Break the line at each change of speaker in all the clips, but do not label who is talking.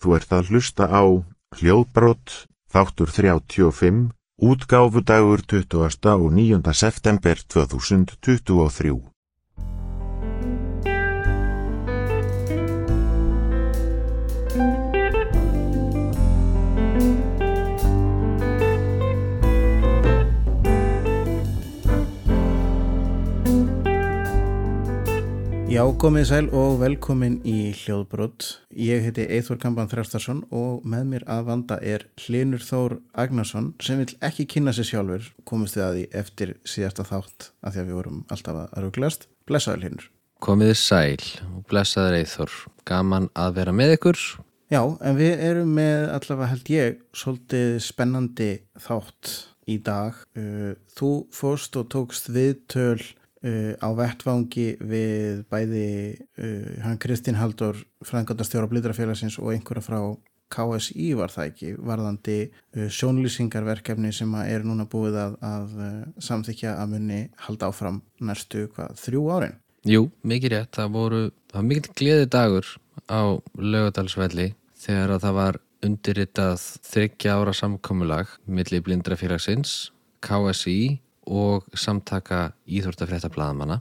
Þú ert að hlusta á hljóðbrott þáttur 35, útgáfudagur 20. og 9. september 2023.
Já, komið sæl og velkomin í hljóðbrott. Ég heiti Eithor Kampan Þrjástarsson og með mér að vanda er Hlinur Þór Agnarsson sem vil ekki kynna sér sjálfur, komist þið að því eftir síðasta þátt að því að við vorum alltaf að rúglast. Blessaður Hlinur.
Komið þið sæl og blessaður Eithor. Gaman að vera með ykkur.
Já, en við erum með allavega held ég svolítið spennandi þátt í dag. Uh, Þú fórst og tókst viðtöl Uh, á vettvangi við bæði uh, hann Kristín Haldur fræðingandastjóra Blidrafélagsins og einhverja frá KSI var það ekki varðandi uh, sjónlýsingarverkefni sem er núna búið að, að samþykja að munni halda áfram næstu hvað, þrjú árin?
Jú, mikið rétt, það voru það var mikið gleði dagur á lögadalsvelli þegar að það var undirritað þryggja ára samkomulag millir Blindrafélagsins KSI og samtaka íþórtafrétta bladamanna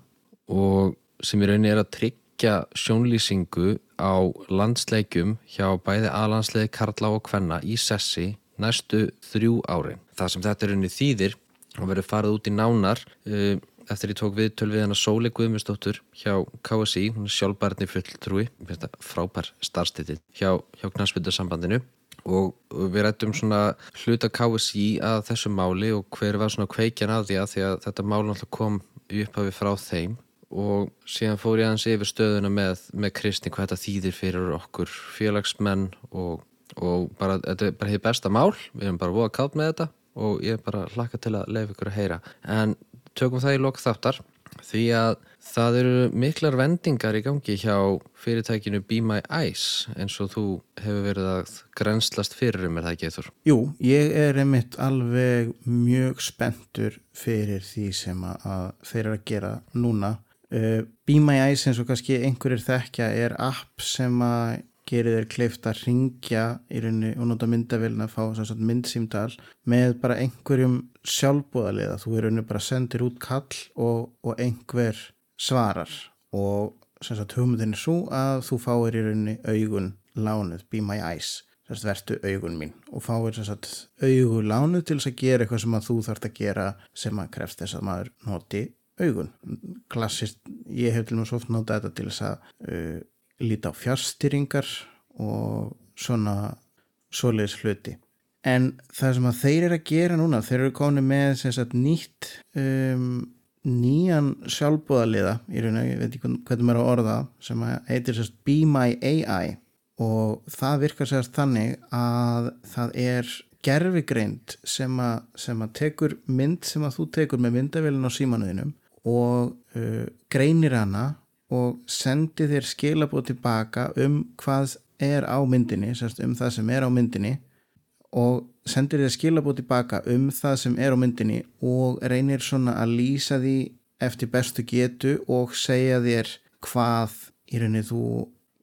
og sem í rauninni er að tryggja sjónlýsingu á landsleikum hjá bæði aðlandsleiki Karla og Kvenna í sessi næstu þrjú árin. Það sem þetta er rauninni þýðir og verður farið út í nánar uh, eftir ég tók við hana Sóli Guðmustóttur hjá KSI, hún er sjálfbærni fulltrúi, frábær starfstitið hjá, hjá Knarsbyttasambandinu og við rættum svona hluta KSI að þessu máli og hver var svona kveikjan af því að því að þetta mál náttúrulega kom upphafi frá þeim og síðan fór ég aðeins yfir stöðuna með, með Kristi hvað þetta þýðir fyrir okkur félagsmenn og, og bara, þetta er bara hefur besta mál, við erum bara búið að kátt með þetta og ég er bara hlakka til að lefa ykkur að heyra. En tökum það í lok þáttar því að það eru miklar vendingar í gangi hjá fyrirtækinu Be My Eyes eins og þú hefur verið að grenslast fyrir um er það eitthvað?
Jú, ég er einmitt alveg mjög spenntur fyrir því sem að þeir eru að gera núna. Uh, Be My Eyes eins og kannski einhverjir þekkja er app sem að gerir þeir kleift að ringja í rauninni og nota myndavélina að fá myndsýmdal með bara einhverjum sjálfbúðaliða. Þú er rauninni bara sendir út kall og, og einhver svarar. Og sagt, hugmyndin er svo að þú fáir í rauninni augun lánuð, be my eyes. Sagt, vertu augun mín. Og fáir sagt, augun lánuð til þess að gera eitthvað sem að þú þarfst að gera sem að krefst þess að maður noti augun. Klassist, ég hef til og með svo oft notað þetta til þess að uh, líta á fjárstyringar og svona svoleiðis hluti. En það sem að þeir eru að gera núna þeir eru konið með sagt, nýtt um nýjan sjálfbúðaliða í raun og ég veit ekki hvernig maður að orða sem heitir sérst Be My AI og það virkar sérst þannig að það er gerfigreind sem að, sem að tekur mynd sem að þú tekur með myndavélun á símanuðinum og uh, greinir hana og sendir þér skilabóð tilbaka um hvað er á myndinni, sérst um það sem er á myndinni og sendir þér skilabót tilbaka um það sem er á myndinni og reynir svona að lýsa því eftir bestu getu og segja þér hvað í rauninni þú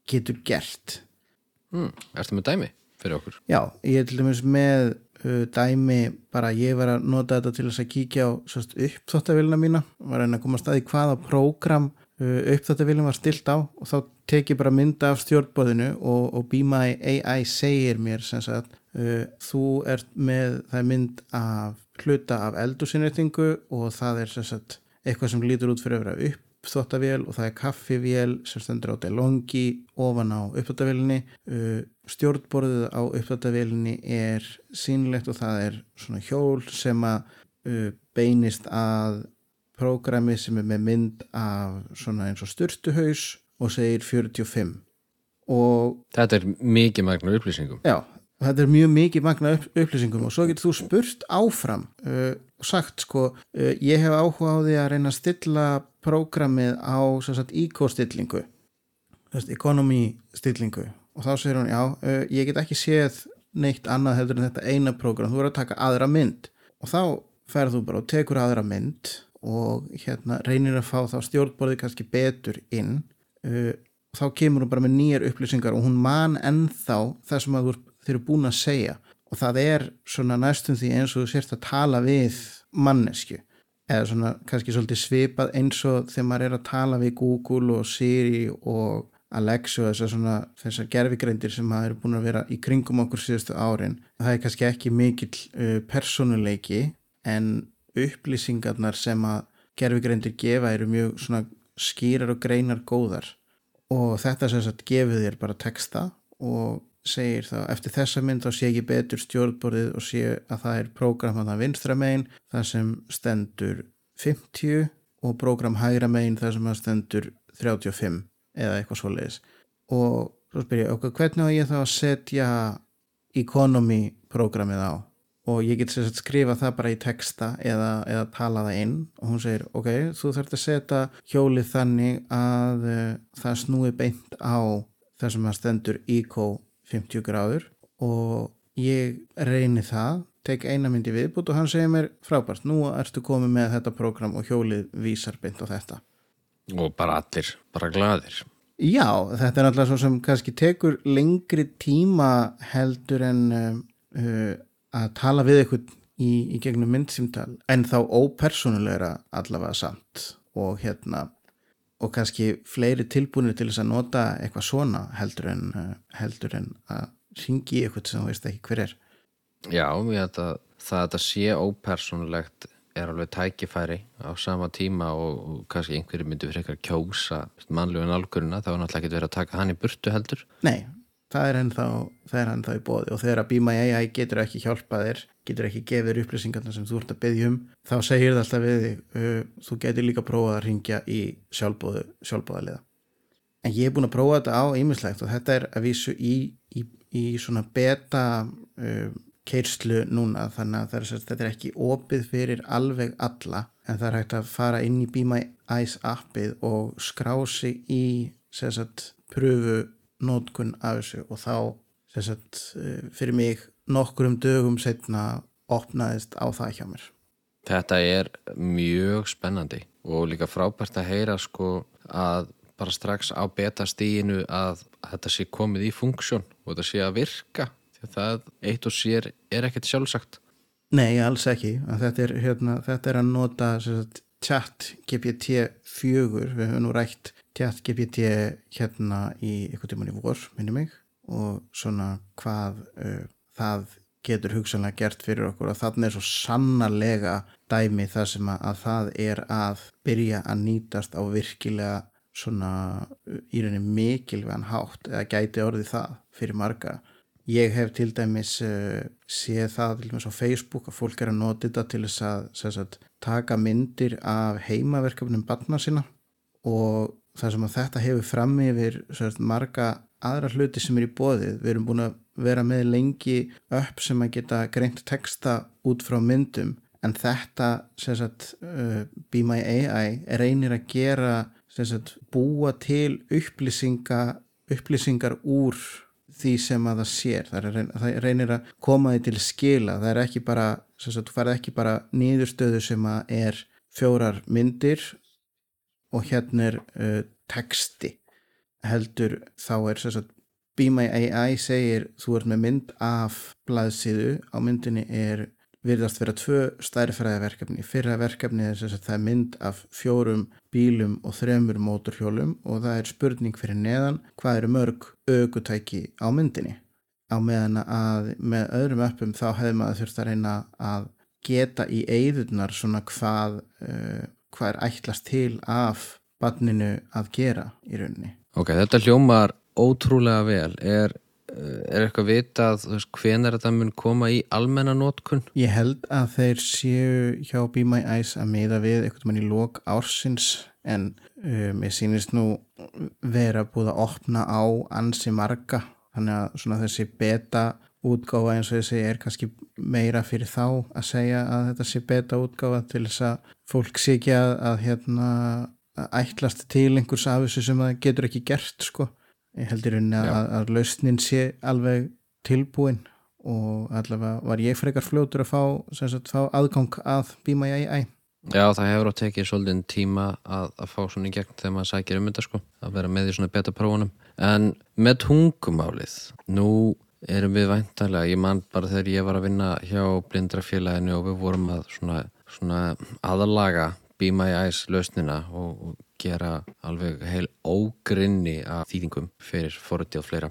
getur gert
mm, Erstu með dæmi fyrir okkur?
Já, ég er til dæmis með uh, dæmi bara ég var að nota þetta til þess að kíkja á uppþóttavilna mína var að koma að staði hvaða prógram uh, uppþóttavilin var stilt á og þá tek ég bara mynda af stjórnbóðinu og, og Be My AI segir mér sem sagt þú ert með það er mynd af hluta af eldursinnreitingu og það er sagt, eitthvað sem lítur út fyrir að vera uppþóttavél og það er kaffivél sem stendur á delongi ofan á uppþóttavélinni uh, stjórnborðið á uppþóttavélinni er sínlegt og það er svona hjól sem að uh, beinist að prógrami sem er með mynd af svona eins og styrtuhaus og segir 45 og
Þetta er mikið magna upplýsingum.
Já, þetta er mjög mikið magna upp, upplýsingum og svo getur þú spurt áfram uh, og sagt sko uh, ég hef áhuga á því að reyna að stilla prógramið á íkóstillingu ekonomi stillingu og þá segir hún já, uh, ég get ekki séð neitt annað hefur en þetta eina prógram þú verður að taka aðra mynd. Og þá ferðu bara og tekur aðra mynd og hérna reynir að fá þá stjórnborði kannski betur inn þá kemur hún bara með nýjar upplýsingar og hún man ennþá það sem að þeir eru búin að segja. Og það er svona næstum því eins og þú sért að tala við mannesku eða svona kannski svolítið svipað eins og þegar maður er að tala við Google og Siri og Alexa og þessar svona þessar gerfigreindir sem maður er búin að vera í kringum okkur síðustu árin. Það er kannski ekki mikill uh, personuleiki en upplýsingarnar sem að gerfigreindir gefa eru mjög svona skýrar og greinar góðar. Og þetta sem sagt gefur þér bara texta og segir þá eftir þessa mynd þá sé ég betur stjórnborðið og sé að það er prógram að það vinstra megin það sem stendur 50 og prógram hægra megin það sem stendur 35 eða eitthvað svo leiðis og svo spyr ég okkur hvernig á ég þá að setja economy prógramið á? Og ég get sér að skrifa það bara í texta eða, eða tala það inn. Og hún segir ok, þú þarfst að setja hjólið þannig að uh, það snúi beint á það sem stendur eco 50 gráður og ég reyni það tek eina myndi viðbútt og hann segir mér frábært, nú ertu komið með þetta program og hjólið vísar beint á þetta.
Og bara allir, bara gladir
Já, þetta er alltaf svo sem kannski tekur lengri tíma heldur en uh, að tala við eitthvað í, í gegnum myndsýmtal en þá ópersonulegra allavega samt. Og hérna og kannski fleiri tilbúinir til þess að nota eitthvað svona heldur en, uh, heldur en að ringi eitthvað sem þú veist ekki hver er.
Já, ég held að það að þetta sé ópersonulegt er alveg tækifæri á sama tíma og, og kannski einhverju myndi fyrir eitthvað kjósa mannlegu nálgurina þá er náttúrulega ekki verið að taka hann í burtu heldur.
Nei, það er ennþá, það er ennþá í bóði og þegar að Be My AI getur ekki hjálpa þér getur ekki gefið þér upplýsingarna sem þú ert að beðja um þá segir það alltaf við þig þú getur líka prófað að ringja í sjálfbóðu, sjálfbóðaliða en ég er búin að prófa þetta á ýmislegt og þetta er að vísu í, í, í svona beta uh, keirslu núna þannig að er, þetta er ekki opið fyrir alveg alla en það er hægt að fara inn í Be My Eyes appið og skrá sig í sagt, pröfu nótkun af þessu og þá sagt, eh, fyrir mig nokkur um dögum setna opnaðist á það hjá mér.
Þetta er mjög spennandi og líka frábært að heyra sko að bara strax á betastíginu að þetta sé komið í funksjón og þetta sé að virka því að það eitt og sér er ekkert sjálfsagt.
Nei, alls ekki. Þetta er, hérna, þetta er að nota sagt, chat GPT 4 við höfum nú rætt chat GPT hérna í eitthvað tíman í vor minni mig og svona hvað uh, það getur hugsanlega gert fyrir okkur. Og þannig er svo sannarlega dæmi það sem að, að það er að byrja að nýtast á virkilega svona í rauninni mikilvægan hátt eða gæti orðið það fyrir marga. Ég hef til dæmis uh, séð það til dæmis á Facebook að fólk er að nota þetta til þess að sagt, taka myndir af heimaverkefnum barna sína og það sem að þetta hefur fram yfir sagt, marga aðra hluti sem er í bóðið. Við erum búin að vera með lengi upp sem að geta greint texta út frá myndum en þetta sagt, uh, Be My AI reynir að gera búa til upplýsinga, upplýsingar úr því sem að það sér það, reyn, það reynir að koma því til skila það er ekki bara þú færð ekki bara nýðurstöðu sem að er fjórar myndir og hérna er uh, texti heldur þá er sagt, Be My AI segir þú ert með mynd af blaðsíðu á myndinni er virðast vera tvö stærfræðaverkefni. Fyrra verkefni er þess að það er mynd af fjórum bílum og þremur móturhjólum og það er spurning fyrir neðan hvað eru mörg augutæki á myndinni. Á meðan að með öðrum öppum þá hefur maður þurft að reyna að geta í eigðunar svona hvað, uh, hvað er ætlast til af barninu að gera í rauninni.
Ok, þetta hljómar ótrúlega vel. Er er eitthvað vitað hven er þetta mun koma í almennanótkun?
Ég held að þeir séu hjá Be My Eyes að miða við eitthvað mann í lok ársins en um, ég sýnist nú vera búið að opna á ansi marga þannig að svona þessi beta útgáfa eins og þessi er kannski meira fyrir þá að segja að þetta sé beta útgáfa til þess að fólk sé ekki að, að hérna að ætlast til einhvers af þessu sem það getur ekki gert sko. Ég heldur henni að, að lausnin sé alveg tilbúin og allavega var ég frekar fljótur að fá, sagt, fá aðgang að Be My AI
Já, það hefur á tekið svolítið tíma að, að fá svona í gegn þegar maður sækir um þetta sko, að vera með í svona beta prófunum. En með tungumálið, nú erum við væntalega, ég man bara þegar ég var að vinna hjá blindrafélaginu og við vorum að svona, svona aðalaga Be My Eyes lausnina og, og gera alveg heil ógrinni af þýðingum fyrir forutið og fleira.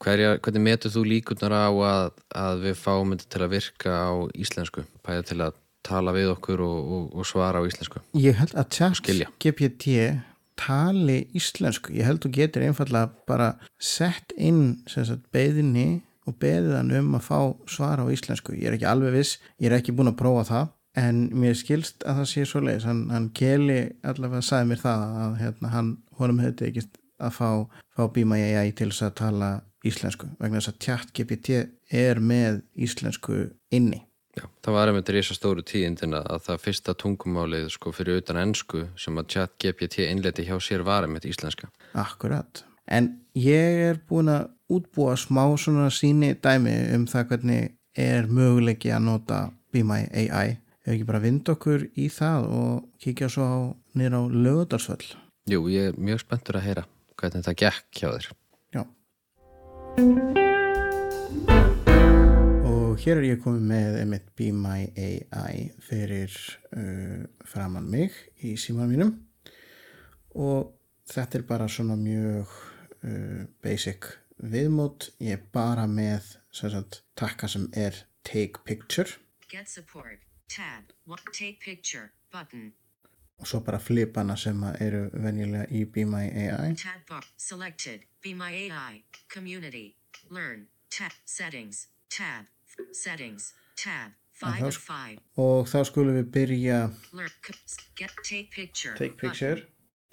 Hverja, hvernig metur þú líkunar á að, að við fáum þetta til að virka á íslensku, bæða til að tala við okkur og, og, og svara á íslensku?
Ég held að
Skilja.
GPT tali íslensku. Ég held að þú getur einfallega bara sett inn sagt, beðinni og beðið hann um að fá svara á íslensku. Ég er ekki alveg viss, ég er ekki búin að prófa það en mér skilst að það sé svo leiðis. Hann, hann Keli allavega sagði mér það að hérna, hann, honum hefði ekki að fá, fá Bíma AI til þess að tala íslensku vegna þess að chat GPT er með íslensku inni.
Já, það var einmitt risa stóru tíðindin að að það fyrsta tungumálið sko fyrir utan ennsku sem að chat GPT innleti hjá sér var einmitt íslenska.
Akkurat. En ég er búin að útbúa smá svona síni dæmi um það hvernig er möguleiki að nota Be My AI. Ef ekki bara vind okkur í það og kíkja svo á nýra á lögudarsvöll.
Jú, ég er mjög spenntur að heyra hvernig það gekk hjá þér.
Já. Og hér er ég komið með einmitt Be My AI fyrir uh, framann mig í síman mínum og þetta er bara svona mjög uh, basic viðmót. Ég er bara með sem sagt, takka sem er Take Picture
Get support. Tab. What? Take picture. Button.
og svo bara flipana sem eru venjulega í Be My AI.
Tab bar. Selected. Be my AI. Community. Learn. Tab. Settings. Tab. Settings. Tab. 5 of 5.
Og þá skulum við byrja
Learn. Get. Take picture.
Take Picture.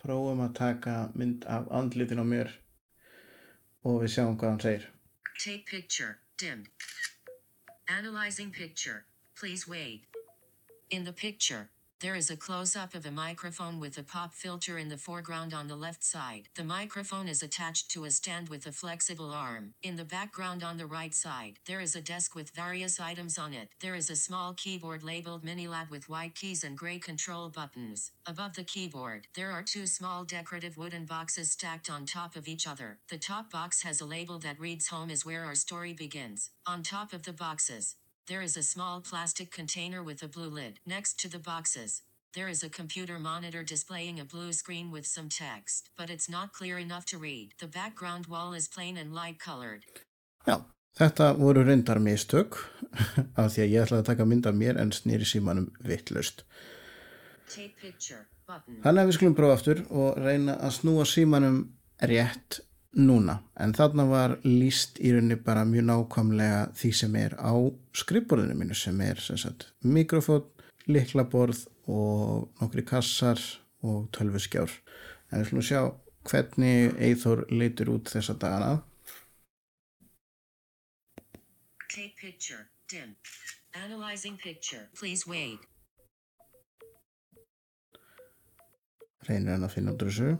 Prófum að taka mynd af andlitin á mér og við sjáum hvað hann segir.
Button. Take picture. Dimmed. Analyzing picture. Please wait. In the picture, there is a close up of a microphone with a pop filter in the foreground on the left side. The microphone is attached to a stand with a flexible arm. In the background on the right side, there is a desk with various items on it. There is a small keyboard labeled Minilab with white keys and gray control buttons. Above the keyboard, there are two small decorative wooden boxes stacked on top of each other. The top box has a label that reads Home is where our story begins. On top of the boxes, there is a small plastic container with a blue lid. Next to the boxes, there is a computer monitor displaying a blue screen with some text, but it's not clear enough to read. The background wall is plain and light colored.
Já, þetta voru reyndar mistök af því að ég ætlaði að taka mynd af mér en snýri símanum vittlust.
Take picture button.
Þannig að við skulum prófa aftur og reyna að snúa símanum rétt núna. En þarna var líst í rauninni bara mjög nákvæmlega því sem er á skrifborðinu mínu sem er sem sagt mikrofón, liklaborð og nokkri kassar og tölvuskjár. En við skulum sjá hvernig Eithor leitur út þessa dagana.
Take picture dim. Analyzing picture. Please wait.
Reynir hann að finna út þessu.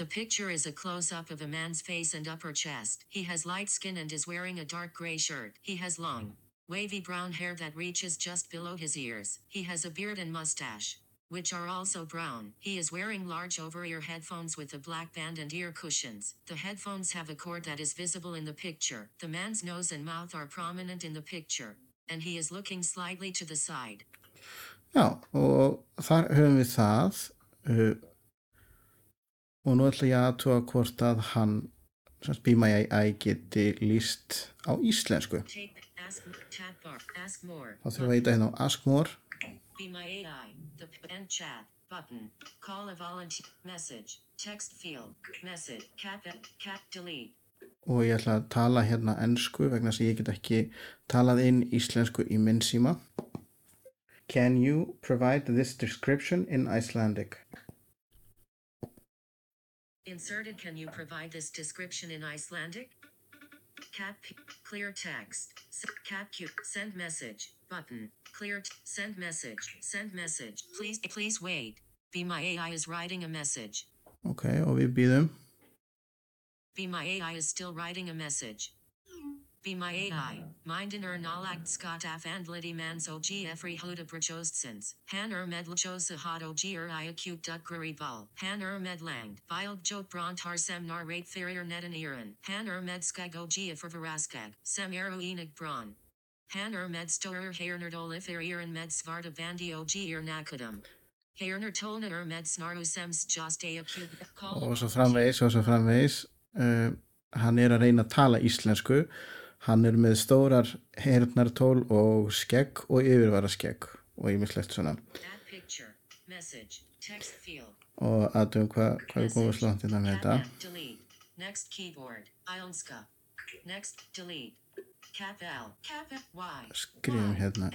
The picture is a close up of a man's face and upper chest. He has light skin and is wearing a dark gray shirt. He has long, wavy brown hair that reaches just below his ears. He has a beard and mustache, which are also brown. He is wearing large over ear headphones with a black band and ear cushions. The headphones have a cord that is visible in the picture. The man's nose and mouth are prominent in the picture, and he is looking slightly to the side.
Já, og þar höfum við það og nú ætla ég að aðtúa hvort að hann sem Be My AI geti líst á íslensku. Þá þurfum við að íta hérna á Ask More.
Be my AI. The p- and chat button. Call a volunteer. Message. Text field. Message. Cat. Cat. Delete.
og ég ætla að tala hérna ennsku vegna að ég get ekki talað inn íslensku í minn síma. Can you provide this description in Icelandic?
Inserted. Can you provide this description in Icelandic? Cat. P- clear text. Cat. Q. Send message. Button. Clear. T- send message. Send message. Please. Please wait. Be my AI is writing a message.
Ok, og við býðum.
Be my AI is still writing a message. Be my AI. Mind in er nalagt skot af andlity mans og efri huda brachostsens. Han er medlachos hat og er i acute dutgreri ball. Han er med langt. Bild jok bront har sem nar rate ferrier netan iran. Han er med skag og for veraskag. Sem ero enig bron. Han er med storer hernerd olif eriran med svarta vandi og er nakadum. Herner tolna er med snaru sems just a acute.
og svo framvegis og svo framvegis uh, hann er að reyna að tala íslensku hann er með stórar hernartól og skegg og yfirvara skegg og ýmislegt svona
picture. Message.
Og aðtöfum hvað hva við komum slónt innan með þetta
Tab delete. Next keyboard. Ionska. Next delete. Cap L. Cap Y.
Skrifum hérna.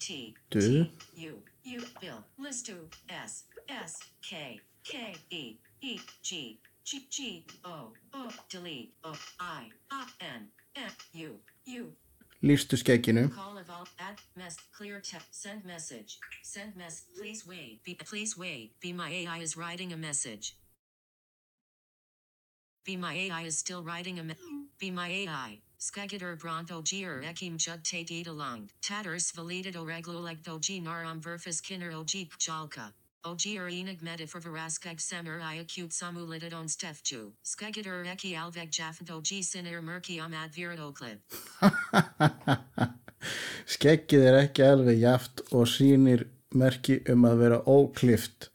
T, U, U, Bill, Listu, S, S, K, K, E, E, G, G, G, O, O, delete, O, I, A, N, F, U, U,
lístu skegginu
Call of all add mess. Clear text send message. Send mess. Please wait. Be please wait. Be my AI is writing a message. Be my AI is still writing a me- be my AI Skagator Bronto Gier Ekim Jud Tate Edalang Tatters Validated Oreglu Leg Doji Naram Verfus Kinner Oji Jalka Oji er enig metafor veraskag semer i acute samu lidid on stefju. Skagator eki alveg jaffant oji sinir murky am advirat oklib.
skeggið er ekki alveg jaft og sýnir merki um að vera óklift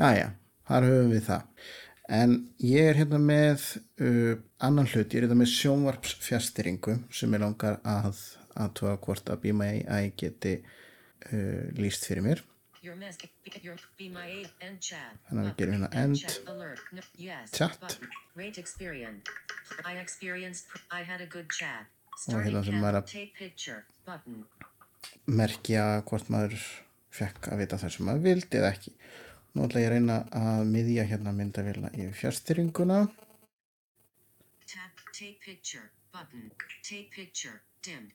Jæja, þar höfum við það en ég er hérna með uh, annan hlut, ég er hérna með sjónvarpsfjastiringu sem ég langar að að tóa hvort að Be My AI geti uh, líst fyrir mér
Your mess, your be my aid and chat.
Þannig að við
Button.
gerum hérna
And
end.
chat alert. Yes.
Chat.
Button. Rate experience. I experienced. I had a good chat.
hérna
Starting
sem
candle.
maður að-
Take picture. Button.
merkja hvort maður fekk að vita það sem maður vildi eða ekki nú ætla ég að reyna að miðja hérna myndavélina yfir fjastýringuna
Tap. Take picture. Button. Take picture. Dimmed.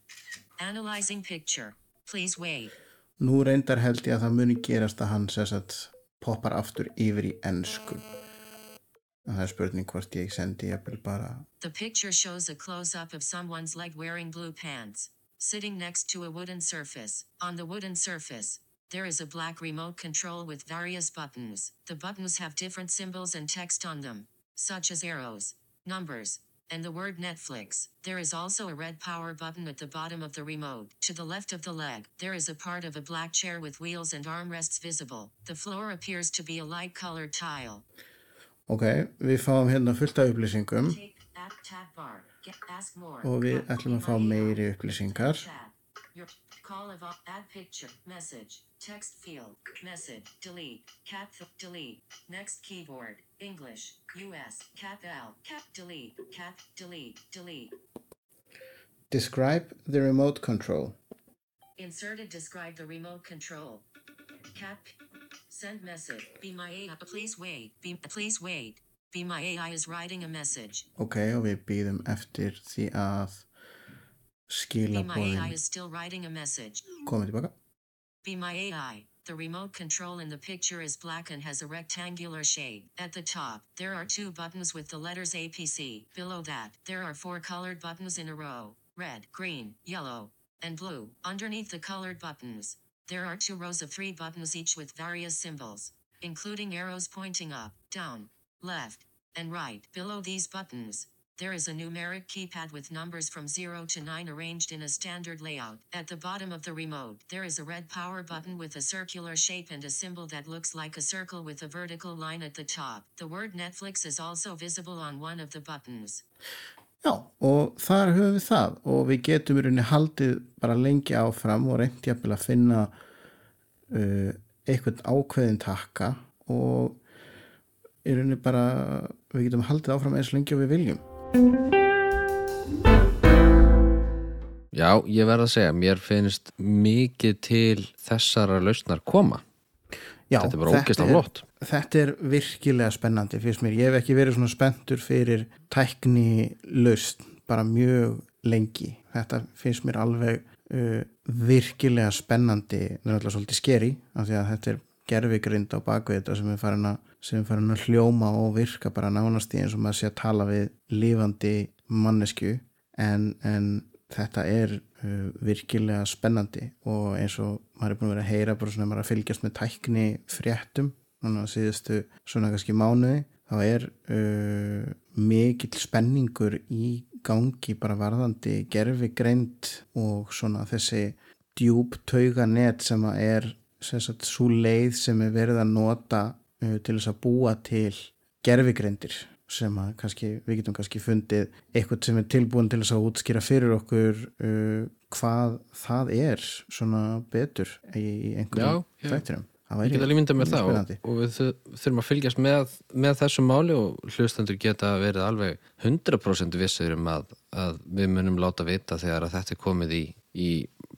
Analyzing picture. Please wait.
Nú reyndar held ég að það muni gerast að hann að poppar aftur yfir í ennsku en það er spurning hvort ég sendi jafnvel bara
The picture shows a close up of someone's leg wearing blue pants, sitting next to a wooden surface. On the wooden surface, there is a black remote control with various buttons. The buttons have different symbols and text on them, such as arrows, numbers, and the word Netflix. There is also a red power button at the bottom of the remote. To the left of the leg, there is a part of a black chair with wheels and armrests visible. The floor appears to be a light colored tile.
ok, við fáum hérna fullt af upplýsingum.
Take app tab bar. Get ask
og við ætlum að fá meiri upplýsingar.
Call of add picture. Message. Text field. Message. Delete. Cap delete. Next keyboard English US cap L cap delete cap delete delete.
Describe the remote control.
Inserted describe the remote control. Cap send message. Be my AI please wait. Be please wait. Be my AI is writing a message.
Ok, we og við býðum eftir því að
be my AI is still writing a message.
Komið tilbaka
Be My AI. The remote control in the picture is black and has a rectangular shade. At the top, there are two buttons with the letters APC. Below that, there are four colored buttons in a row red, green, yellow, and blue. Underneath the colored buttons, there are two rows of three buttons each with various symbols, including arrows pointing up, down, left, and right. Below these buttons, there is a numeric keypad with numbers from 0 to 9 arranged in a standard layout. At the bottom of the remote, there is a red power button with a circular shape and a symbol that looks like a circle with a vertical line at the top. The word Netflix is also visible on one of the buttons.
Já, og þar höfum við það og við getum í rauninni haldið bara lengi áfram og reyndi að finna uh, eitthvað ákveðin takka og í rauninni bara við getum haldið áfram eins lengi og við viljum.
Já, ég verð að segja, mér finnst mikið til þessara lausnar koma.
Já,
Þetta er bara ógeðslega flott.
Þetta er virkilega spennandi fyrst mér. Ég hef ekki verið svona spenntur fyrir tækni laust bara mjög lengi. Þetta finnst mér alveg uh, virkilega spennandi, náttúrulega svolítið skeri af því að þetta er gerfigrind á bakvið þetta sem er farin að, er farin að hljóma og virka bara nánast í eins og maður sé að tala við lifandi mannesku en, en þetta er uh, virkilega spennandi og eins og maður er búin að vera að heyra bara svona maður að fylgjast með tækni fréttum núna síðustu svona kannski mánuði þá er uh, mikill spenningur í gangi bara varðandi gerfi greind og svona þessi djúb tauganet sem að er svo leið sem er verið að nota uh, til þess að búa til gerfigreindir sem að kannski, við getum kannski fundið eitthvað sem er tilbúin til þess að útskýra fyrir okkur uh, hvað það er svona betur í, einhverjum Það
Ég get alveg myndað mér það og, og við þu- þurfum að fylgjast með, með þessu máli og hlustendur geta verið alveg 100% vissir um að, að við munum láta vita þegar að þetta er komið í, í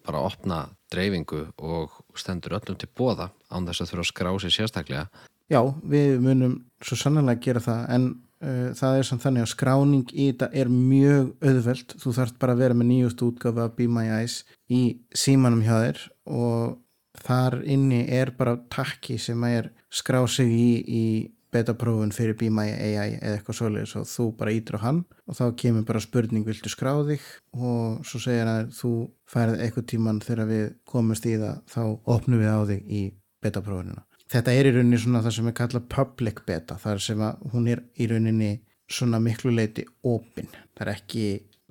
bara opna dreifingu og stendur öllum til bóða án þess að þurfa að skrá sér sérstaklega.
Já, við munum svo sannlega gera það en uh, það er samt þannig að skráning í þetta er mjög auðvelt þú þarft bara að vera með nýjust útgafa Be My Eyes í símanum hjá þér og þar inni er bara takki sem er skrá sig í, í betaprófun fyrir Be My AI eða eitthvað svoleiðis og þú bara ítur á hann og þá kemur bara spurning viltu skrá þig og svo segir hann að þú færið eitthvað tíman þegar við komumst í það þá opnum við á þig í betaprófunina. Þetta er í rauninni svona það sem er kallað public beta, þar sem að hún er í rauninni svona miklu leiti opin. Það er ekki,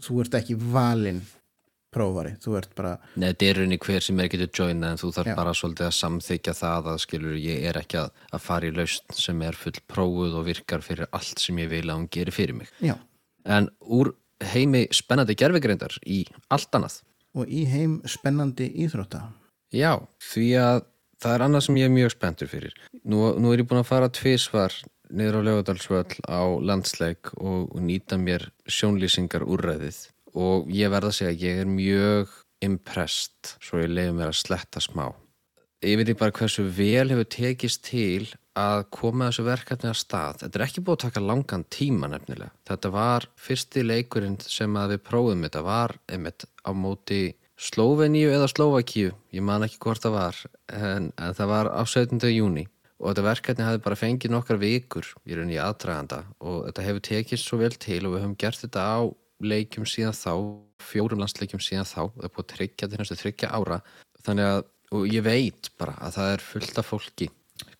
þú ert ekki valinn prófari, þú ert bara
Nei, þetta er rauninni hver sem er getur joina en þú þarf
Já.
bara svolítið að samþykja það að skilur ég er ekki að, að fara í laust sem er full prófuð og virkar fyrir allt sem ég vil að hún gerir fyrir mig.
já,
En úr heimi spennandi gerfigreindar í allt annað.
og í heim spennandi íþrótta.
Já, því að það er annað sem ég er mjög spenntur fyrir. Nú, nú er ég búin að fara tvisvar niður á Laugardalsvöll á landsleik og, og nýta mér sjónlýsingar úrræðið og ég verða að segja að ég er mjög impressed svo ég leiði mér að sletta smá. Ég veit ekki bara hversu vel hefur tekist til að koma þessu verkefni að stað. Þetta er ekki búið að taka langan tíma nefnilega. Þetta var fyrsti leikurinn sem að við prófum þetta var einmitt á móti Slóveníu eða Slóvakíu, ég man ekki hvort það var, en, en það var á 17. júni og þetta verkefni hafði bara fengið nokkar vikur í rauninni aðdraganda og þetta hefur tekist svo vel til og við höfum gert þetta á leikjum síðan þá, fjórum landsleikjum síðan þá, það er búið að tryggja til næstu þryggja ára, þannig að og ég veit bara að það er fullt af fólki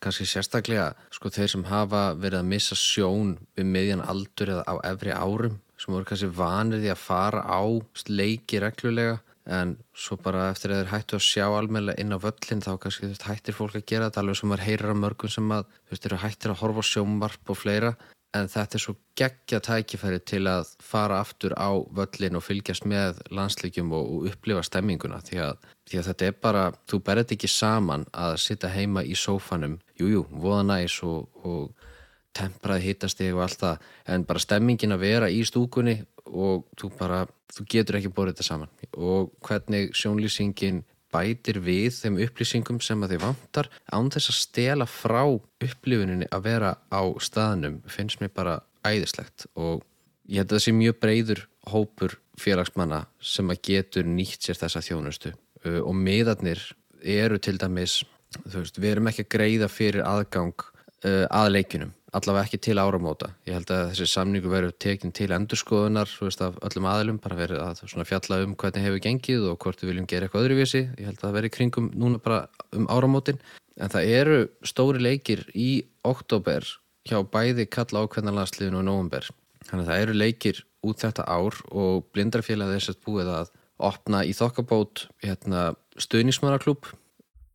kannski sérstaklega sko þeir sem hafa verið að missa sjón við miðjan aldur eða á efri árum sem voru kannski vanir því að fara á leiki reglulega en svo bara eftir að þeir hættu að sjá almennilega inn á völlin þá kannski hættir fólk að gera þetta alveg sem maður heyrir af mörgum sem að þú veist, eru hættir að horfa á sjónvarp og fleira en þetta er svo geggja tækifæri til að fara aftur á völlin og fylgjast með landsleikjum og, og upplifa stemminguna. Því að, því að þetta er bara, þú berð ekki saman að sitta heima í sófanum. Jújú, voða næs og, og tempraði hittasti og allt það. En bara stemmingin að vera í stúkunni og þú bara, þú getur ekki borðið þetta saman. Og hvernig sjónlýsingin bætir við þeim upplýsingum sem að þið vantar án þess að stela frá upplifuninni að vera á staðnum finnst mér bara æðislegt. Og ég held að það sé mjög breyður hópur félagsmanna sem að getur nýtt sér þessa þjónustu. Uh, og miðarnir eru til dæmis þú veist, við erum ekki að greiða fyrir aðgang uh, að leikunum allavega ekki til áramóta. Ég held að þessi samningu verður tekin til endurskoðunar veist, af öllum aðilum bara verið að fjalla um hvernig hefur gengið og hvort við viljum gera eitthvað öðruvísi. Ég held að það verði kringum núna bara um áramótin. En það eru stóri leikir í oktober hjá bæði kalla ákveðnarlandsliðinu og nóvember. Þannig að það eru leikir út þetta ár og blindarfélagið þess að búið að opna í þokkabót hérna, stuðnismannaklúb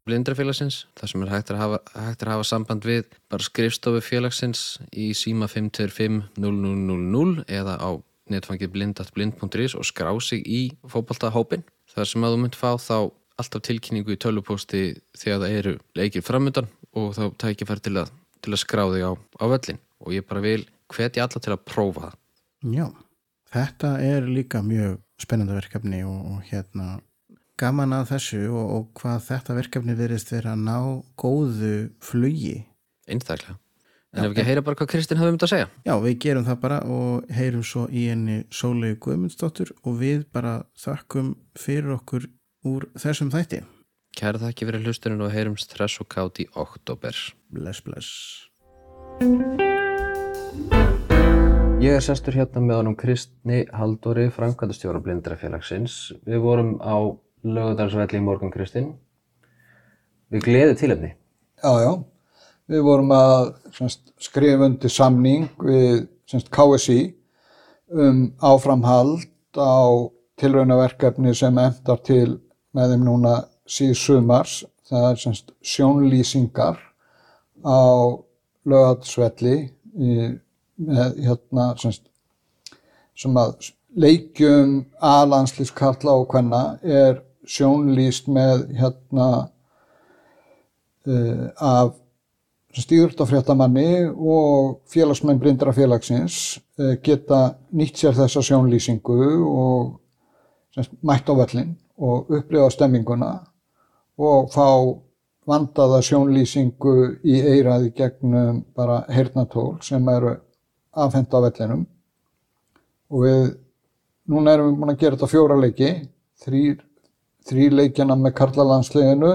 blindrafélagsins, þar sem er hægt að, hafa, hægt að hafa samband við bara skrifstofu félagsins í síma 525-0000 eða á netfangið blind.blind.is og skrá sig í fótboltahópin þar sem að þú mynd fá þá alltaf tilkynningu í tölvupósti þegar það eru leikir framöndan og þá tækifæri til að, til að skrá þig á, á völlin og ég bara vil hvetja alla til að prófa það.
Já, þetta er líka mjög spennandi verkefni og, og hérna gaman að þessu og, og hvað þetta verkefni verðist vera að ná góðu flugi.
einstaklega en ef ekki að heyra bara hvað Kristinn hafði um þetta að segja
Já, við gerum það bara og heyrum svo í henni Sólegu Guðmundsdóttur og við bara þakkum fyrir okkur úr þessum þætti.
Kæra þakki fyrir hlusturinn og heyrum stress og kátt í oktober
Bless, bless.
Ég er sestur hérna með honum Kristni Haldóri, framkvæmdastjóra blindrafélagsins. Við vorum á lögudalsvelli í morgun Kristinn. Við gleði tilefni.
Já, já. Við vorum að skrifa undir samning við semst, KSI um áframhald á tilraunaverkefni sem endar til með þeim núna síð sumars. Það er semst, sjónlýsingar á lögatsvelli með hérna semst, sem að leikjum aðlandslýskarla og hvenna er sjónlýst með hérna uh, af stýrtafréttamanni og félagsmenn blindra félagsins uh, geta nýtt sér þessa sjónlýsingu og semst, mætt á vellin og upplifa stemminguna og fá vandaða sjónlýsingu í eiraði gegnum bara heyrnatól sem eru afhenda á vellinum. Og við, núna erum við búin að gera þetta fjóra leiki, þrýr, þrýr leikjana með karlalandsliðinu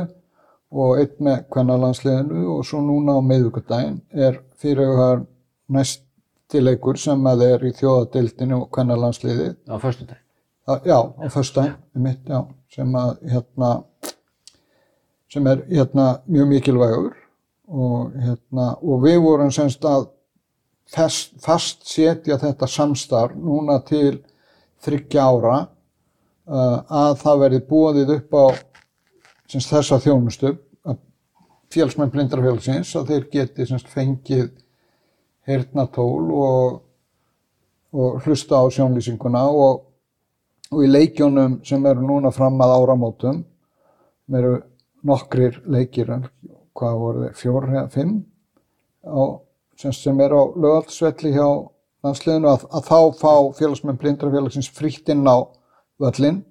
og einn með kvennalandsliðinu og svo núna á meðugardaginn er fyrirhugar næsti leikur sem að er í þjóðadildinu og kvennalandsliði.
Á förstu dag.
Já, á föstudaginn, mitt, já, sem að hérna, sem er hérna mjög mikilvægur og hérna, og við vorum semst að fast, fast setja þetta samstarf núna til þryggja ára að það verði búið upp á semst, þessa þjónustu að félagsmenn blindrafélagsins að þeir geti semst, fengið heyrnatól og, og hlusta á sjónlýsinguna og, og í leikjónum sem eru núna fram að áramótum eru nokkrir leikir hvað voru þeir, fjór eða fimm á sem, sem er á lögaldsvelli hjá landsliðinu að, að þá fá félagsmenn blindrafélagsins frítt inn á völlin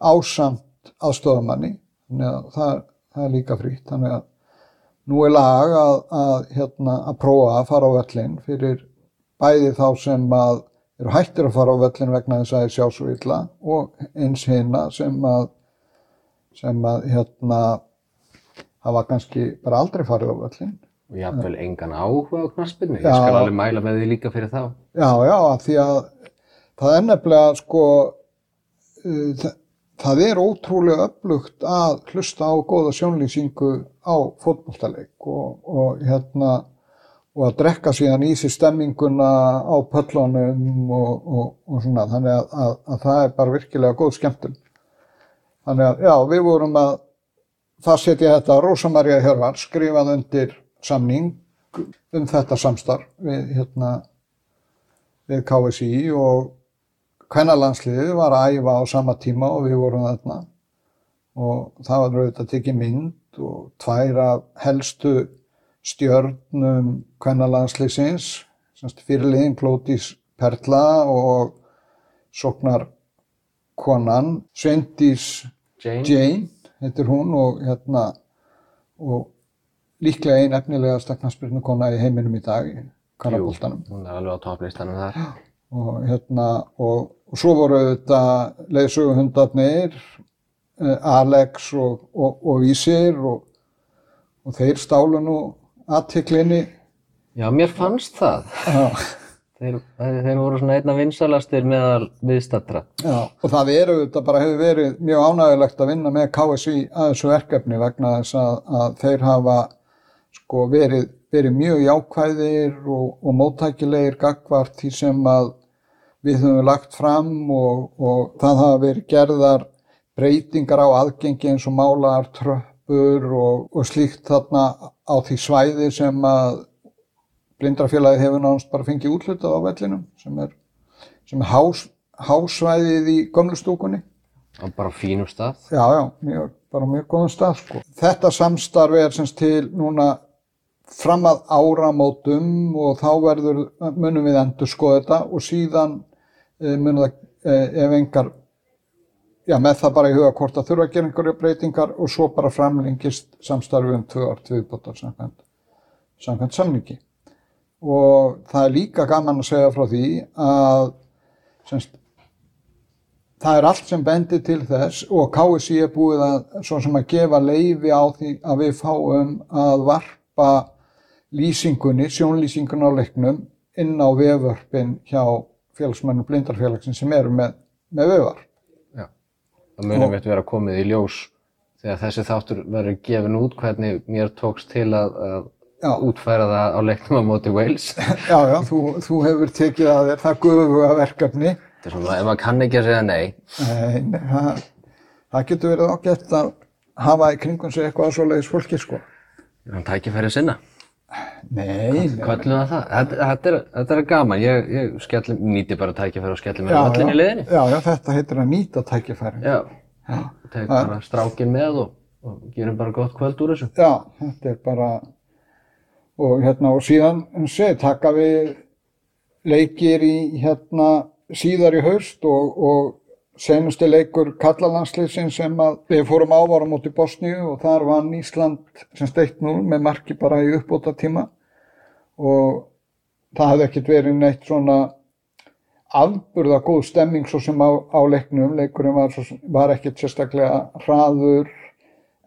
ásamt aðstofamanni þannig að það, það er líka frítt þannig að nú er lag að, að, hérna, að prófa að fara á völlin fyrir bæði þá sem að eru hættir að fara á völlin vegna þess að það er sjásvilla og eins hérna sem að sem að hérna hafa kannski bara aldrei farið á völlin
Og jáfnvel engan áhuga á knaspinu. Ég skal alveg mæla með því líka fyrir þá.
Já, já, því að það er nefnilega sko, það, það er ótrúlega upplugt að hlusta á góða sjónlýsingu á fótbolltaleik og, og hérna og að drekka síðan í sig stemminguna á pöllunum og, og, og svona, þannig að, að, að það er bara virkilega góð skemmtun. Þannig að, já, við vorum að það setja þetta, Rósa María Hjörvar skrifað undir samning um þetta samstarf við hérna við KSI og kvennalandsliðið var að æfa á sama tíma og við vorum þarna og það var auðvitað tekið mynd og tvær af helstu stjörnum kvennalandsliðsins fyrirliðin Klótis Perla og sóknar konan Sveindís
Jane?
Jane, heitir hún og hérna og líklega ein efnilegasta knaspirnukona í heiminum í dag í kannaboltanum
Hún er alveg á topplistanum þar.
og hérna og, og svo voru þetta leiðsöguhundarnir eh, Alex og, og, og Ísir og, og þeir stálu nú aðtiklinni
Já, mér fannst það. Þeir, þeir voru svona einna vinsalastir meðal viðstattra.
Já, og það eru þetta bara hefur verið mjög ánægilegt að vinna með KSI að þessu verkefni vegna þess að, að þeir hafa sko verið, verið mjög jákvæðir og, og móttækilegir gagvart því sem að við höfum lagt fram og, og það hafa verið gerðar breytingar á aðgengi eins og málar, tröppur og, og slíkt þarna á því svæði sem að blindrafélagi hefur náðast bara fengið útlutað á vellinum sem er, sem er hás, hásvæðið í gömlu stúkunni.
Og bara fínum stað.
Já, já, mjög, bara mjög góðum stað sko. Þetta samstarf er semst til núna fram að áramótum og þá verður, munum við endur skoða þetta og síðan e, munum það, e, ef engar, já, með það bara í huga hvort að þurfa að gera einhverja breytingar og svo bara framlengist samstarfi um tvö ár viðbótar samkvæmt, samkvæmt samningi. Og það er líka gaman að segja frá því að semst, það er allt sem bendir til þess og KSI er búið að, að gefa leifi á því að við fáum að varpa lýsingunni, sjónlýsingun á leiknum inn á vefvörpin hjá félagsmennum blindarfélagsins sem eru með, með vefvarp.
Já. Það munum við vera komið í ljós þegar þessi þáttur verður gefin út hvernig mér tókst til að, að
Já.
útfæra það á leiknum á móti Wales.
Já, já, þú, þú hefur tekið að þér það guðuga verkefni.
Þetta er svona, ef maður kann ekki að segja nei,
Nei, það, það getur verið ágætt að hafa í kringum sig eitthvað svoleiðis fólki, sko.
er hann tækifæri sinna.
Nei, nei.
Kvöllum það það. Þetta, þetta, er, þetta er gaman. Ég, ég skelli, nýti bara tækifæri og
Já,
á völlin
já.
í liðinni.
Já, já, þetta heitir að nýta tækifæri.
Já. Tek bara strákin með og, og gerum bara gott kvöld úr þessu.
Já, þetta er bara, og hérna, og síðan, eins og segi, taka við leikir í, hérna, síðar í haust og, og senusti leikur kallalandsliðsin sem við fórum ávara móti Bosníu og þar vann Ísland sem steitt nú með marki bara í uppbóta tíma og það hefði ekkert verið neitt svona afburða góð stemming svo sem á, á leiknum, leikurinn var, var ekkert sérstaklega hraður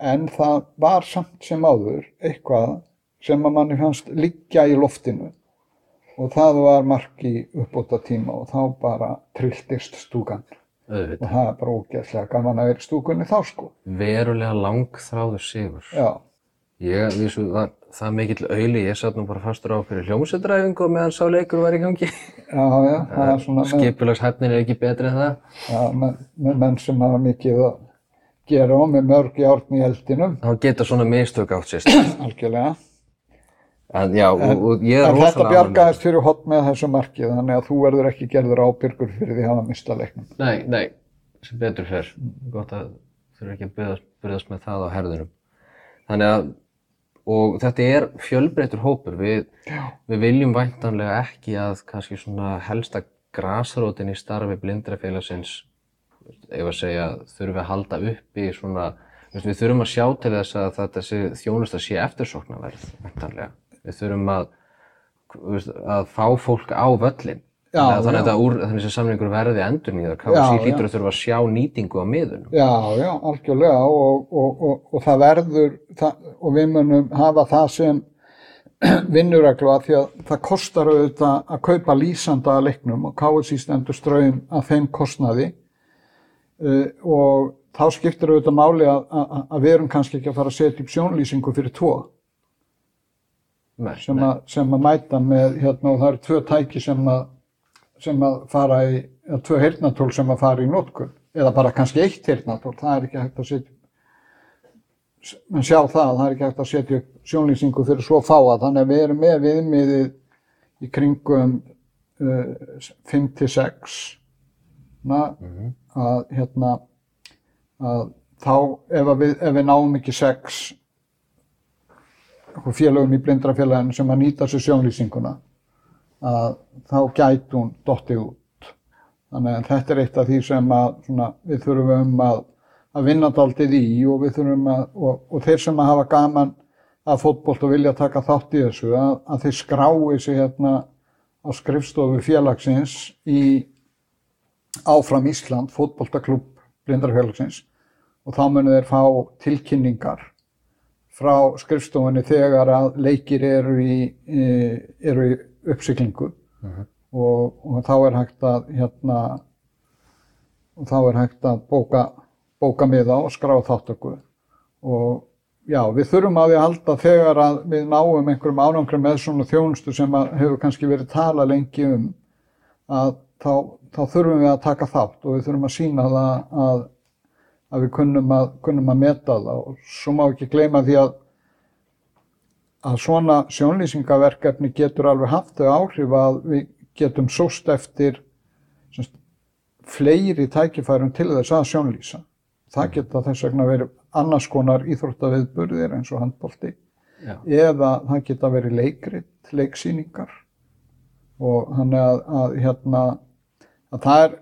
en það var samt sem áður eitthvað sem að manni fannst liggja í loftinu. Og það var marki uppbóta tíma og þá bara trilltist stúkan
Auðvitað.
og það er bara ógeðslega gaman að vera í stúkunni þá sko.
Verulega langþráður sigur.
Já,
Ég, vísu, var það mikill auðli, ég satt nú bara fastur á fyrir hljómsveitræfingu meðan sá leikur var í gangi.
já, já, það er svona
Skipulagshæfnin er ekki betri en það.
já, með, með menn sem hafa mikið að gera og með mörg járn í eldinum,
Þá geta svona mistök átt sérst.
algjörlega.
En já, og, og ég er
En þetta bjargaðist fyrir hot með þessu markið, þannig að þú verður ekki gerður ábyrgur fyrir því að hafa mista leiknum.
Nei, nei, sem betur fer. Gott að þurfa ekki að byrðast með það á herðunum. Þannig að, og þetta er fjölbreytur hópur. Við, við viljum væntanlega ekki að kannski svona helsta grasrótin í starfi blindrafélagsins, ef að segja, þurfum við að halda uppi svona, veist, við þurfum að sjá til þess að þetta sé, þjónusta sé eftirsóknarverð, væntanlega. Við þurfum að, veist, að fá fólk á völlin.
Já,
þannig að úr, þannig sem samningur verði endur nýða.
Já,
KFC
já.
hlýtur að þurfa að sjá nýtingu á miðunum.
Já, já, algjörlega og, og, og, og það verður það, og við munum hafa það sem vinnureglu að því að það kostar auðvitað að kaupa lýsanda að leiknum og KSI stendur ströym að þeim kostnaði uh, og þá skiptir auðvitað máli að, að, að við erum kannski ekki að fara að setja upp sjónlýsingu fyrir tvo
Nei,
sem, að, sem að mæta með hérna og það eru tvö tæki sem að, sem að fara í, eða tvö heyrnatól sem að fara í notkun. Eða bara kannski eitt heyrnatól, það er ekki hægt að setja menn sjá það, það er ekki hægt að setja sjónlýsingu fyrir svo fáa, þannig að við erum með viðmiðið í kringum uh, 5-6 na, að hérna að þá ef, við, ef við náum ekki 6 okkur félögum í blindrafélaginu sem að nýta sér sjónlýsinguna að þá gæti hún dottið út. Þannig að þetta er eitt af því sem að svona, við þurfum að, að vinna daldið í og að, og, og þeir sem að hafa gaman að fótbolt og vilja taka þátt í þessu, að, að þeir skrái sig hérna á skrifstofu félagsins í áfram Ísland, fótboltaklubb blindrafélagsins og þá munu þeir fá tilkynningar frá skrifstofunni þegar að leikir eru í, e, eru í uppsiklingu og, og þá er hægt að hérna og þá er hægt að bóka, bóka miða og skrá þáttöku og já, við þurfum að við halda þegar að við náum einhverjum árangri með svona þjónustu sem að hefur kannski verið tala lengi um að þá, þá þurfum við að taka þátt og við þurfum að sína það að að við kunnum að, kunnum að meta það og svo má ekki gleyma því að að svona sjónlýsingaverkefni getur alveg haft þau áhrif að við getum sóst eftir semst, fleiri tækifærum til þess að sjónlýsa. Það geta þess vegna verið annars konar íþróttaviðburðir eins og handbólti eða það geta verið leikrit, leiksýningar og þannig að, að, hérna, að það er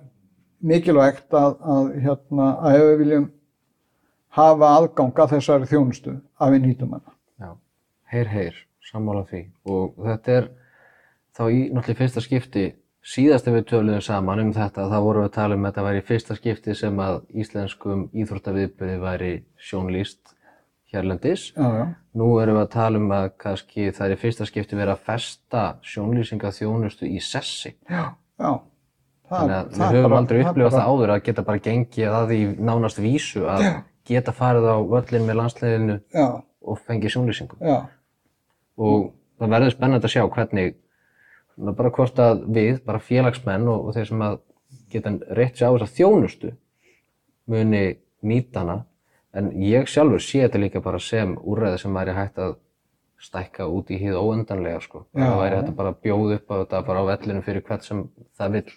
mikilvægt að, að, hérna, að ef við viljum hafa aðgang að þessari þjónustu að við nýtum hana.
Já, heyr, heyr, sammála því. Og þetta er þá í náttúrulega fyrsta skipti, síðast ef við töluðum saman um þetta, þá vorum við að tala um að þetta væri fyrsta skipti sem að íslenskum íþróttaviðbyrði væri sjónlýst hérlendis.
já, já,
Nú erum við að tala um að kannski það er fyrsta skipti verið að festa sjónlýsinga þjónustu í sessi.
já, já.
Þannig að við höfum aldrei upplifað það áður að geta bara gengið að því nánast vísu að geta farið á völlin með landsliðinu
Já,
og fengið sjónlýsingu.
já,
Og það verður spennandi að sjá hvernig, bara hvort að við, bara félagsmenn og, og þeir sem að geta rétt sér á þessa þjónustu muni nýta hana. En ég sjálfur sé þetta líka bara sem úrræði sem væri hægt að stækka út í hýð óendanlega sko.
Já.
Það væri hægt að bara bjóða upp á þetta bara á vellinu fyrir hvert sem það vill.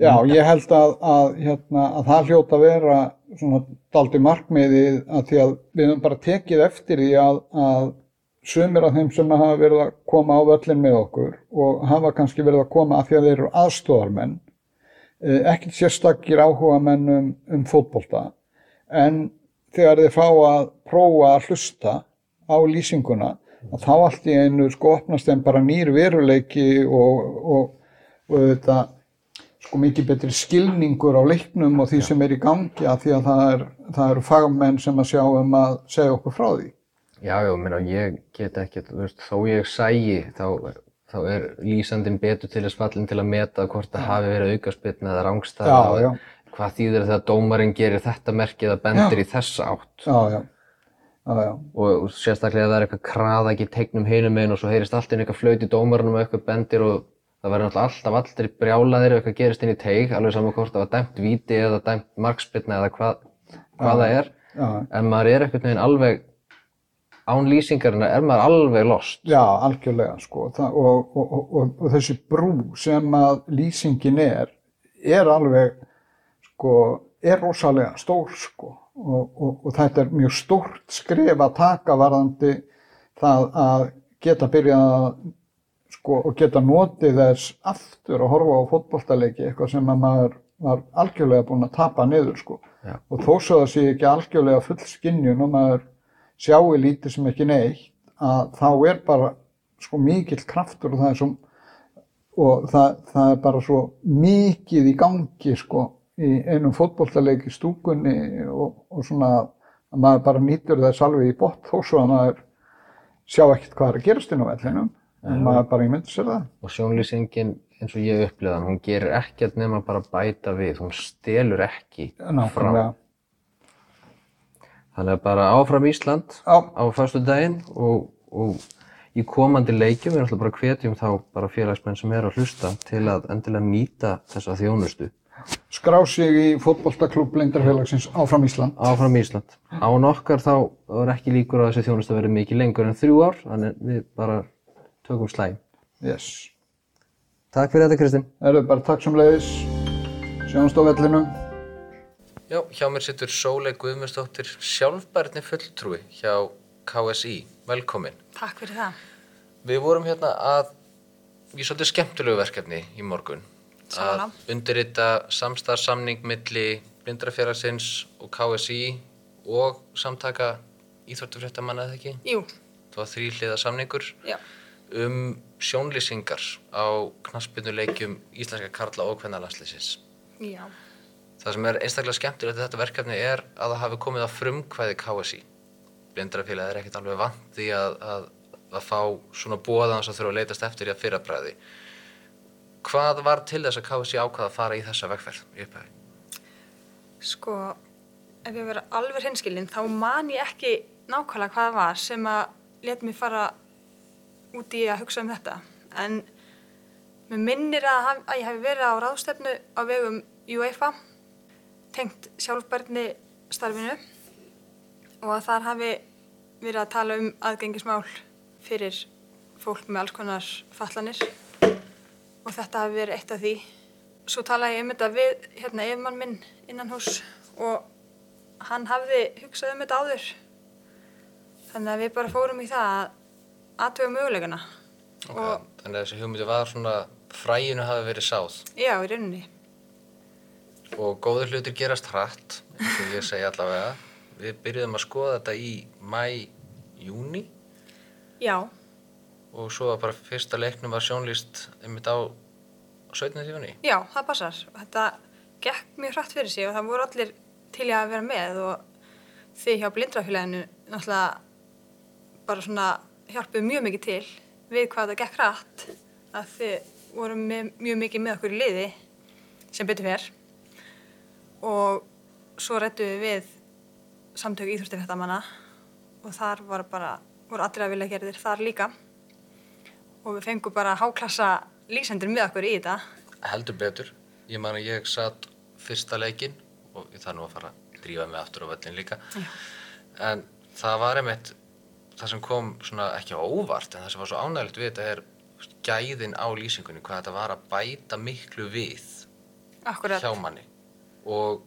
Já, ég held að, að, hérna, að það hljóta að vera svona daldi markmiðið að því að við höfum bara tekið eftir því að, að sumir af þeim sem hafa verið að koma á völlin með okkur og hafa kannski verið að koma að því að þeir eru aðstofarmenn, eh, ekkert sérstakir áhuga menn um, um fótbolta, en þegar þeir fá að prófa að hlusta á lýsinguna, þá allt í einu sko opnast þeim bara nýr veruleiki og, og, og þetta sko mikið betri skilningur á leiknum og því sem er í gangi að því að það, er, það eru fagmenn sem að sjá um að segja okkur frá því.
Já, já, minna, ég get ekkert, þú veist, þó ég sægi, þá, þá er lýsandinn betur til þess fallin til að meta hvort það hafi verið aukaspilna eða rángstæða
Já,
og
já.
hvað þýðir þegar dómarinn gerir þetta merkið að bendir í þessa átt?
Já, já, já, já,
og sérstaklega það er eitthvað kraða ekki tegnum hinum einn og svo heyrist allt inn eitthvað flöyti dómarinn og eitthvað bendir og það verður náttúrulega alltaf allir brjálaðir ef eitthvað gerist inn í teig, alveg saman hvort það var dæmt víti eða dæmt markspilna eða hvað, hvað það er,
já,
en maður er eitthvað neginn alveg án lýsingarina er maður alveg lost.
já, algjörlega sko. Það, og, og, og, og, þessi brú sem að lýsingin er, er alveg sko, er rosalega stór sko. Og, og, og þetta er mjög stórt skref að taka varðandi það að geta byrjað að sko, og geta notið þess aftur að horfa á fótboltaleiki, eitthvað sem að maður var algjörlega búinn að tapa niður sko.
Já.
Og þó svo það sé ekki algjörlega full skinnjun og maður sjáu lítið sem ekki neitt, að þá er bara sko mikill kraftur og það er svo, og það, það er bara svo mikið í gangi sko í einum fótboltaleik í stúkunni og, og svona að maður bara nýtur þess alveg í botn þó svo að maður sjá ekkert hvað er að gerast inn á vellinum maður bara ímyndir sér það.
Og sjónlýsingin eins og ég upplifði hann, hún gerir ekkert nema bara bæta við, hún stelur ekki frá.
Nákvæmlega.
Þannig að bara áfram Ísland
Já,
á fyrstu daginn og, og í komandi leikjum er alltaf bara hvetjum þá bara félagsmenn sem er að hlusta til að endilega nýta þessa þjónustu.
skrá sig í fótboltaklúb Lindarfélagsins áfram Ísland.
Áfram Ísland. Án okkar þá er ekki líkur að þessi þjónustu verið mikið lengur en þrjú ár, þannig við bara tökum slæm.
Yes.
Takk fyrir þetta Kristinn.
Erum bara takk sem leiðis. Sjáumst á vellinum.
Já, hjá mér sittur Sólei Guðmundsdóttir sjálfbærni fulltrúi hjá KSI. Velkomin.
Takk fyrir það.
Við vorum hérna að í svolítið skemmtilegu verkefni í morgun.
Sammála.
Að undirrita samstarfsamning milli blindrafélagsins og KSI og samtaka íþróttufréttamanna eða ekki.
Jú,
Það var þrýhliða samningur
já,
um sjónlýsingar á knaspinu íslenska karla og kvennalandsliðsins.
já,
Það sem er einstaklega skemmtilegt við þetta verkefni er að það hafi komið að frumkvæði KSI. Blindrafélagi er ekkert alveg vant því að, að, að fá svona bóðans að þurfa að leitast eftir í að fyrrabræði. Hvað var til þess að KSI ákvaða að fara í þessa vegferð í upphæði?
sko, ef ég vera alveg hinskilin, þá man ég ekki nákvæmlega hvað það var sem að let mér fara út í að hugsa um þetta. En mér minnir að, að ég hef verið á ráðstefnu á vegum UEFA, tengt sjálfbærni starfinu og að þar hafi verið að tala um aðgengismál fyrir fólk með alls konar fallanir og þetta hafi verið eitt af því. Svo talaði ég um þetta við hérna yfirmann minn innan hús og hann hafði hugsað um þetta áður. Þannig að við bara fórum í það að aðtöga möguleikana. Og
Þannig að þessi hugmyndi var svona fræinu hafi verið sáð
já, í rauninni.
og góður hlutir gerast hratt, eins og ég segi allavega. Við byrjuðum að skoða þetta í mæ, júni
Já,
og svo var bara fyrsta leiknum var sjónlýst einmitt á 17. júni.
já, það passar. Þetta gekk mjög hratt fyrir sig og það voru allir til í að vera með og þið hjá blindrafélaginu náttúrulega bara svona hjálpuðu mjög mikið til við hvað það gekk rætt að þið vorum með, mjög mikið með okkur í liði sem betur fer. Og svo rættu við samtök íþróttifættamanna og þar var bara, voru allir að vilja gerðir þar líka. Og við fengum bara háklassa lýsendur með okkur í þetta.
Heldur betur. Ég man að ég satt fyrsta leikin og þarf nú að fara að drífa mig aftur á völlin líka. En það var einmitt það sem kom svona ekki óvart en það sem var svo ánægilegt við þetta er gæðin á lýsingunni hvað þetta var að bæta miklu við
Akkurat.
hjá manni. Og,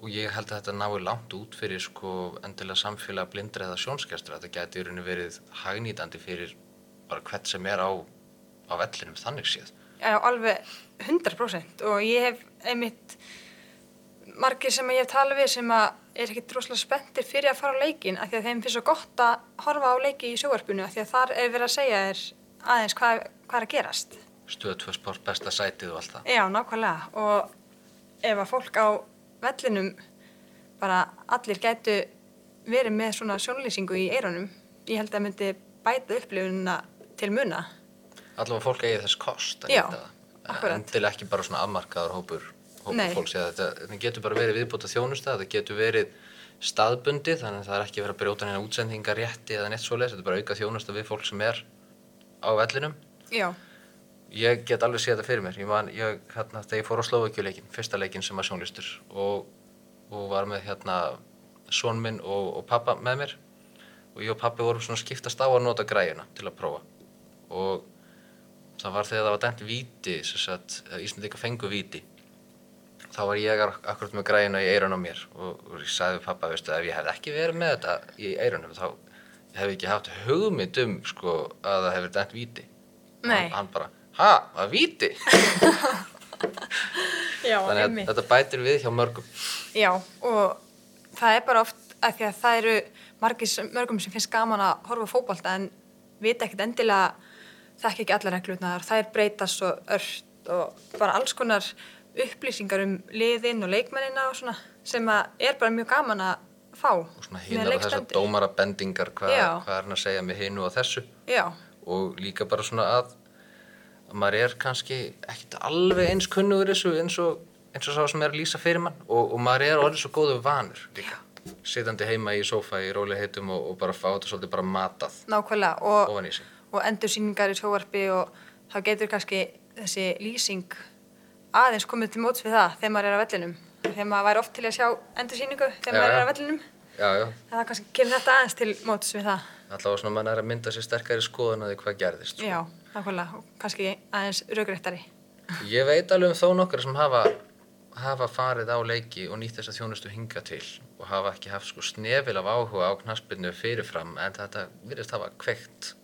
og ég held að þetta nái langt út fyrir sko endilega samfélag blindra eða sjónskerstra þetta gæti í rauninni verið hagnýtandi fyrir bara hvert sem er á, á vellinum þannig séð.
Já, alveg 100% og ég hef einmitt margir sem ég hef talað við sem að er ekkert rosalega spenntir fyrir að fara á leikin af því að þeim finnst svo gott að horfa á leiki í sjóarpunu af því að þar er verið að segja þér aðeins hvað, hvað er að gerast.
stöð 2 sport besta sætið og allt það
Já, nákvæmlega og ef að fólk á vellinum bara allir gætu verið með svona sjónlýsingu í eironum, ég held að myndi bæta upplifunina til muna.
allavega fólk eigi þess kost
Já, akkurat.
endilega ekki bara svona afmarkaður hópur. Fólks eða þetta, þetta getur bara verið viðbúta þjónusta þetta getur verið staðbundi þannig að það er ekki verið að brjóta neina útsendingar rétti eða neitt svoleiðis, þetta er bara auka þjónusta við fólk sem er á vellinum.
Já,
ég get alveg séð þetta fyrir mér. Ég man, ég, hérna, þegar ég fór á Slovakjuleikin fyrsta leikin sem var sjónlistur og, og var með hérna son minn og, og pappa með mér og ég og pappi vorum svona að skiptast á að nota græjuna til að prófa. Og það var þegar það var dæmt víti sem sagt, Íslandika fengu víti þá var ég ak- akkurat með græjuna í eirun á mér og, og ég sagði við pappa, veistu, ef ég hefði ekki verið með þetta í eirunum þá hef ég ekki haft hugmynd um sko, að það hefur dæmt víti.
Nei.
hann, hann bara, ha, að víti?
Já,
þannig að þetta bætir við hjá mörgum.
Já, og það er bara oft að því að það eru margir, sem- mörgum sem finnst gaman að horfa á fótbolta en vita ekkert endilega þekki ekki allar reglurnar, það er breytast svo ört og bara alls konar upplýsingar um liðin og leikmennina og svona sem er bara mjög gaman að fá.
Og svona hinnar og þessar dómarabendingar hvað, hvað er hann að segja með hinu og þessu?
Já,
og líka bara svona að, að maður er kannski ekkert alveg eins kunnugur þessu eins og, eins og sá sem er að lýsa fyrir mann. Og, og maður er orðið svo góðu vanur líka. Sitandi heima í sófa í róli heitum og, og bara fá þetta svolítið bara matað
nákvæmlega og, og endursýningar í sjóvarpi og þá getur kannski þessi lýsing aðeins komið til móts við það þegar maður er á vellinum. Þegar maður væri oft til að sjá endursýningu þegar
Já,
maður er á vellinum.
Já, já,
það kannski kemur þetta aðeins til móts við það.
Allavega svona mann er að mynda sér sterkari skoðun að því hvað gerðist sko.
já, nákvæmlega. Og kannski aðeins raugrættari
Ég veit alveg um þó nokkar sem hafa, hafa farið á leiki og nýtt þess að þjónustu hinga til og hafa ekki haft sko snefil af áhuga á knaspinu fyrirfram en þetta virðist hafa kveikt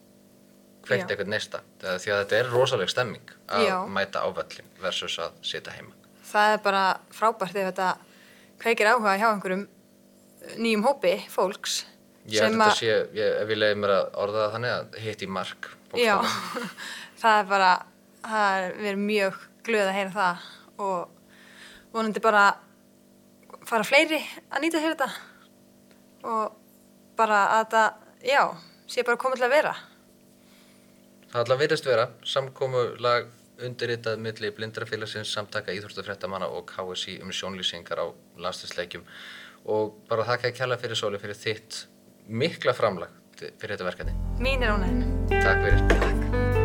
kveikt
Já.
eitthvað neista því að þetta er rosaleg stemming að
Já.
mæta á völlin versus að sitja heima
það er bara frábært ef þetta kveikir áhuga hjá einhverjum nýjum hópi fólks
að- þetta sé, ég, ef ég leiði mér að orða það þannig að hitt í mark
Já, það er bara, það er verið mjög glöð að heyra það og vonandi bara fara fleiri að nýta sér þetta og bara að þetta, já, sé bara komið til að vera.
Það ætla að virðist vera samkomulag undirritað milli blindrafélagsins samtaka íþróttafréttamanna og KSI um sjónlýsingar á landslisleikjum og bara þakka að kjalla fyrir sóli fyrir þitt mikla framlag fyrir þetta verkefni.
Mín er ánægðin.
Takk fyrir.
Takk.